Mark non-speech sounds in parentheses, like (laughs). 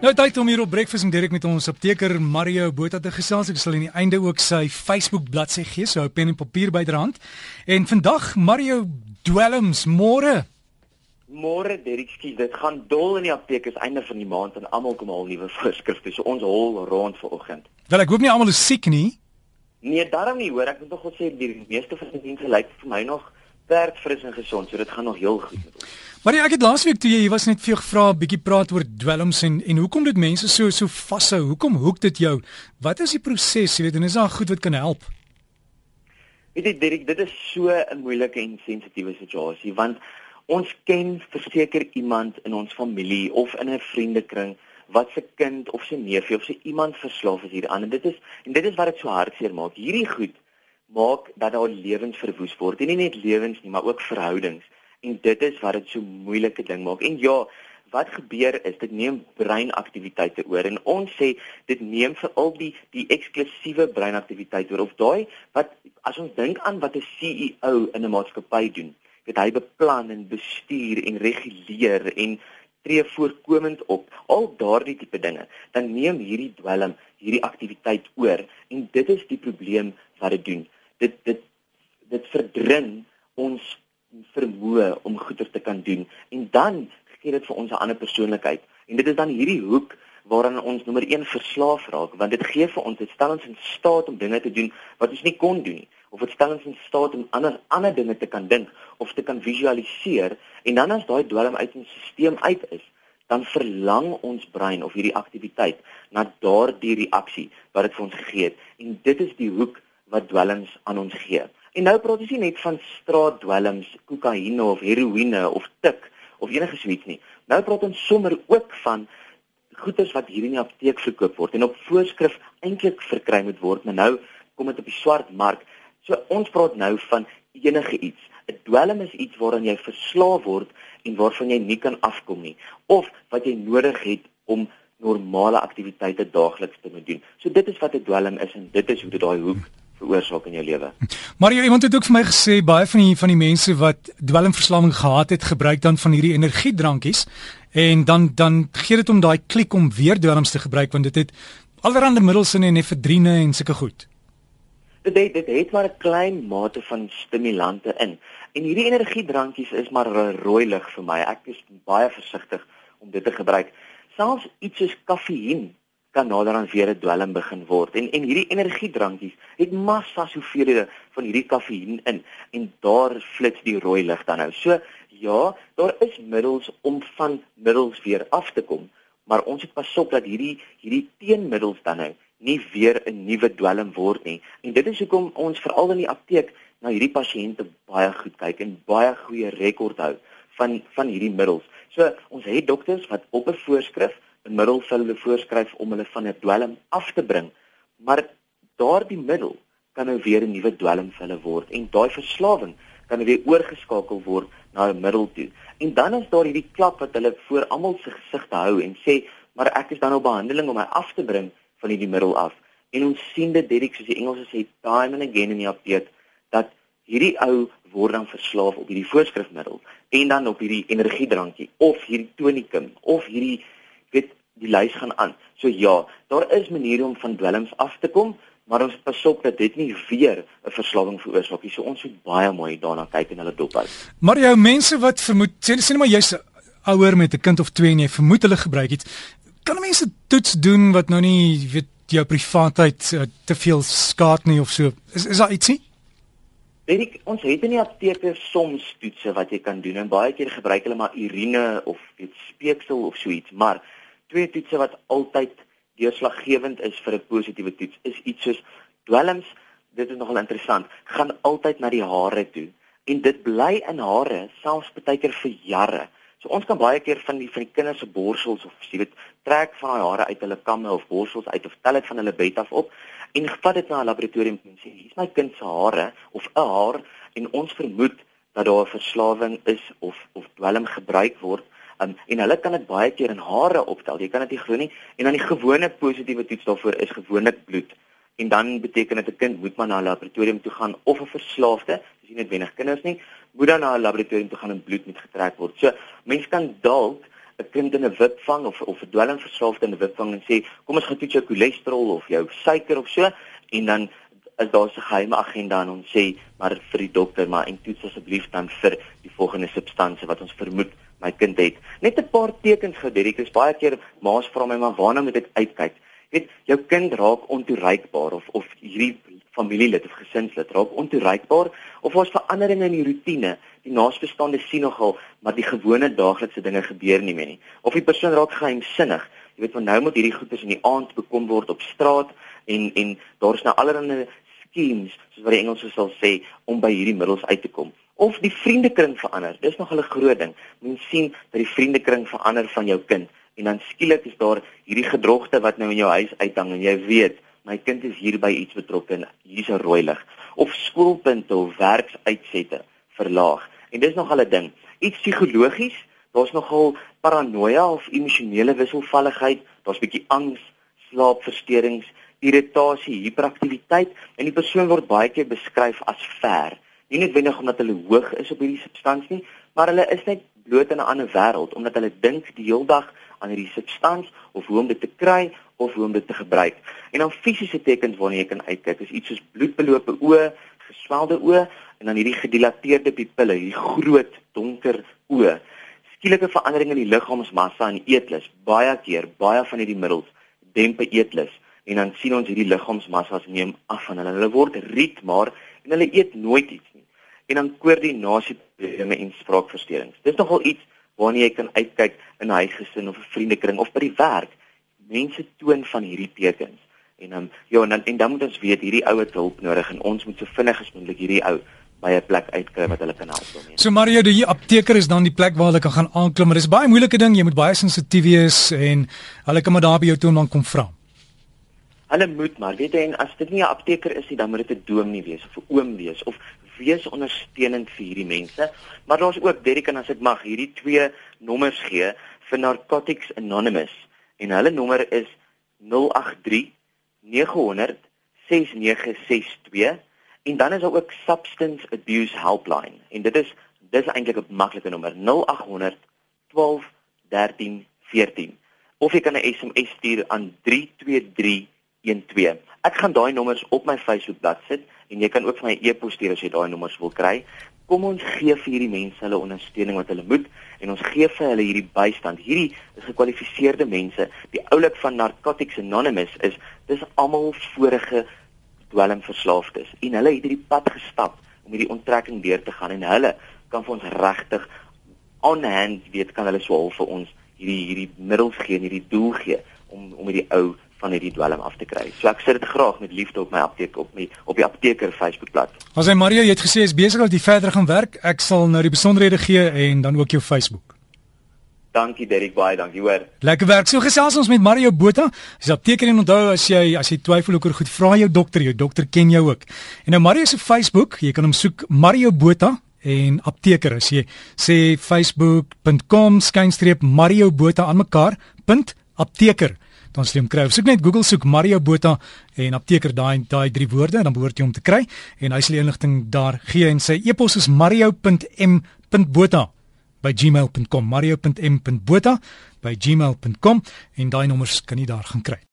Nou tyd om hier op Breakfast en Derek met ons apteker Mario Botha te gesels. Ek sal aan die einde ook sy Facebook bladsy gee, so hou pen en papier byderhand. En vandag Mario dwelms môre. Môre Derek, skiet, dit gaan dol in die apteek is einde van die maand en almal kom al nuwe (laughs) voorskrifte. So ons hol rond vir oggend. Wel ek hoop nie almal is siek nie. Nee, daarom nie hoor. Ek moet tog sê die meeste van die mense lyk vir my nog werk fris en gesond, so dit gaan nog heel goed met ons. Maar ja, ek het laasweek toe jy, jy was net vir jou gevra 'n bietjie praat oor dwelms en en hoekom dit mense so so vashou? Hoekom hoek dit jou? Wat is die proses, jy weet, en is daar goed wat kan help? Weet jy Dirk, dit is so 'n moeilike en sensitiewe situasie want ons ken verseker iemand in ons familie of in 'n vriendekring wat se kind of sy neefie of sy iemand verslaaf is hieraan en dit is en dit is wat dit so hartseer maak. Hierdie goed maak dat daar lewens verwoes word. En nie net lewens nie, maar ook verhoudings. En dit is wat dit so moeilike ding maak. En ja, wat gebeur is dit neem breinaktiwiteite oor. En ons sê dit neem vir al die die eksklusiewe breinaktiwiteite oor. Of daai wat as ons dink aan wat 'n CEO in 'n maatskappy doen, dit hy beplan en bestuur en reguleer en tree voorkomend op al daardie tipe dinge dan neem hierdie dwelm hierdie aktiwiteit oor. En dit is die probleem wat dit doen dit dit dit verdring ons vermoë om goeie te kan doen. En dan gee dit vir ons 'n ander persoonlikheid. En dit is dan hierdie hoek waaraan ons nommer 1 verslaaf raak want dit gee vir ons dit stel ons in staat om dinge te doen wat ons nie kon doen nie. Of dit stel ons in staat om ander ander dinge te kan dink of te kan visualiseer. En dan as daai dwelm uit ons stelsel uit is dan verlang ons brein of hierdie aktiwiteit na daardie reaksie wat dit vir ons gegee het. En dit is die hoek wat dwelms aan ons gee En nou praat ons nie net van straatdwelms, kokaine of heroïne of tik of enige suits nie. Nou praat ons sommer ook van goederes wat hier in die apteek verkoop word en op voorskrif eintlik verkry moet word, maar nou kom dit op die swart mark. So ons praat nou van enige iets. 'n Dwelm is iets waaraan jy verslaaf word en waarvan jy nie kan afkom nie of wat jy nodig het om normale aktiwiteite daagliks te moet doen. So dit is wat 'n dwelm is en dit is hoe dit daai hoek veroorsaak in jou lewe. Maar jy iemand het ook vir my gesê baie van die van die mense wat dwelmverslawing gehad het, gebruik dan van hierdie energiedrankies en dan dan gee dit om daai klik om weer dwelms te gebruik want dit het allerlei middels in en efedrine en sulke goed. Dit het, dit het maar 'n klein mate van stimulante in. En hierdie energiedrankies is maar rooi lig vir my. Ek is baie versigtig om dit te gebruik. Selfs iets soos kafeïen kan nader aan weer 'n dwelm begin word. En en hierdie energiedrankies het massa hoeveelhede van hierdie kafeïen in en daar flits die rooi lig dan nou. So ja, daar is middels om van middels weer af te kom, maar ons moet pasop dat hierdie hierdie teenmiddels dan nou nie weer 'n nuwe dwelm word nie. En dit is hoekom ons veral in die apteek na hierdie pasiënte baie goed kyk en baie goeie rekord hou van van hierdie middels. So ons het dokters wat op 'n voorskrif middel vir hulle voorskryf om hulle van 'n dwelm af te bring. Maar daardie middel kan nou weer 'n nuwe dwelm vir hulle word en daai verslawing kan nou weer oorgeskakel word na 'n middel toe. En dan is daar hierdie klap wat hulle voor almal se gesigte hou en sê, "Maar ek is dan op behandeling om my af te bring van hierdie middel af." En ons sien dit direk soos die Engelse sê, time and again in die apteek dat hierdie ou word dan verslaaf op hierdie voorskrifmiddel en dan op hierdie energiedrankie of hierdie tonikum of hierdie weet die lys gaan aan. So ja, daar is maniere om van dwelms af te kom, maar ons pas op dat dit nie weer 'n verslawing veroorsaak nie. So ons moet baie mooi daarna kyk en hulle dop hou. Maar jou mense wat vermoed, sê sê net maar jy's ouer met 'n kind of twee en jy vermoed hulle gebruik iets, kan mense toets doen wat nou nie weet jou privaatheid uh, te veel skaad nie of so. Is is daar ietsie? Weet ons het in die apteke soms toetse wat jy kan doen en baie keer gebruik hulle maar urine of weet speeksel of so iets, maar twee toetse wat altyd deurslaggewend is vir 'n positiewe toets is iets soos dwelms dit is nogal interessant gaan altyd na die hare toe. En dit bly in hare selfs baie keer vir jare. So ons kan baie keer van die van die kinders se borsels of jy weet trek van daai hare uit hulle kamme of borsels uit of tel dit van hulle bed af op en gevat dit na 'n laboratorium en sê hier's my kind se hare of 'n haar en ons vermoed dat daar 'n verslawing is of of dwelm gebruik word Um, en hulle kan dit baie keer in hare optel. Jy kan dit nie glo nie. En dan die gewone positiewe toets daarvoor is gewoonlik bloed. En dan beteken dit 'n kind moet maar na 'n laboratorium toe gaan of 'n verslaafde, dis nie net wenig kinders nie, moet dan na 'n laboratorium toe gaan en bloed moet getrek word. So mense kan dalk 'n kind in 'n wipvang of of 'n dwelmverslaafde in 'n wipvang en sê kom ons gaan toets jou cholesterol of jou suiker of so en dan is daar 'n geheime agenda en ons sê maar vir die dokter maar en toets asseblief dan vir die volgende substansie wat ons vermoed my kind het. Net 'n paar tekens gou Derek, is baie keer ma's vra my maar waarna moet ek uitkyk? Jy weet, jou kind raak ontoereikbaar of of hierdie familielid of gesinslid raak ontoereikbaar of ons veranderinge in die rotine, die naasbestaande sien nogal maar die gewone daaglikse dinge gebeur nie meer nie. Of die persoon raak geheimsinnig. Jy weet, van nou moet hierdie goeders in die aand bekom word op straat en en daar's nou allerlei schemes soos wat die Engelse sal sê om by hierdie middels uit te kom of die vriendekring verander. Dis nog 'n groot ding. Mens sien dat die vriendekring verander van jou kind en dan skielik is daar hierdie gedrogte wat nou in jou huis uithang en jy weet my kind is hier by iets betrokke en hier's 'n rooi lig of skoolpunte of werksuitsette verlaag. En dis nog al 'n ding. Iets psigologies, daar's nogal paranoia of emosionele wisselvalligheid, daar's bietjie angs, slaapversteurings, irritasie, hiperaktiwiteit en die persoon word baie keer beskryf as ver nie noodwendig omdat hulle hoog is op hierdie substansie nie, maar hulle is net bloot in 'n ander wêreld omdat hulle dink die hele dag aan hierdie substans of hoe om dit te kry of hoe om dit te gebruik. En dan fisiese tekens waarna jy kan uitkyk, is iets soos bloedbelope oë, geswelde oë en dan hierdie gedilateerde pupille, hierdie groot donker oë. Skielike veranderinge in die liggaamsmassa en eetlus, baie keer, baie van hierdie middels dempe eetlus en dan sien ons hierdie liggaamsmassas neem af van hulle. Hulle word riet maar en hulle eet nooit iets en dan koördinasieprobleme en spraakversteurings. Dis nogal iets waarna jy kan uitkyk in 'n huisgesin of 'n vriendekring of by die werk. Mense toon van hierdie tekens. En dan ja, en dan en dan moet ons weet hierdie ou het hulp nodig en ons moet so vinnig as moontlik hierdie ou by 'n plek uitkry wat hulle kan help daarmee. So Mario, die apteker is dan die plek waar hulle kan gaan aanklim, maar dis baie moeilike ding, jy moet baie sensitief wees en hulle kan maar daar by jou toe en dan kom vra. Hulle moet maar weet jy en as dit nie 'n apteker is nie, dan moet dit 'n dominee wees of 'n oom wees of wees ondersteunend vir hierdie mense. Maar daar's ook Derek en as ek mag hierdie twee nommers gee vir Narcotics Anonymous en hulle nommer is 083 900 6962 en dan is daar ook Substance Abuse Helpline en dit is dis eintlik 'n maklike nommer 0800 12 13 14 of jy kan 'n SMS stuur aan 32312 Ek gaan daai nommers op my Facebook-blad sit en jy kan ook vir my e-pos stuur as jy daai nommers wil kry. Kom ons gee vir hierdie mense hulle ondersteuning wat hulle moet en ons gee vir hulle hierdie bystand. Hierdie is gekwalifiseerde mense. Die oulik van Narcotics Anonymous is dis almal vorige dwelmverslaafdes en hulle het hierdie pad gestap om hierdie onttrekking deur te gaan en hulle kan vir ons regtig on hand weet kan hulle swaal vir ons hierdie hierdie middels gee en hierdie doel gee om om hierdie ou van hierdie dwelm af te kry. So ek sit dit graag met liefde op my apteek op my op die apteker Facebookblad. Ons hy Mario, jy het gesê is besig om dit verder gaan werk. Ek sal nou die besonderhede gee en dan ook jou Facebook. Dankie Derek baie, dankie hoor. Lekker werk. So gesels ons met Mario Botha. Dis apteker en onthou as jy as jy twyfel oor goed, vra jou dokter, jou dokter ken jou ook. En nou Mario se Facebook, jy kan hom soek Mario Botha en apteker as jy sê facebook.com skynstreep Mario Botha aan mekaar. apteker dan sê hom kry. Soek net Google soek Mario Botha en apteker daai daai drie woorde en dan behoort jy hom te kry en hy sal inligting daar gee en sy e-pos is mario.m.botha by gmail.com mario.m.botha by gmail.com en daai nommers kan jy daar gaan kry.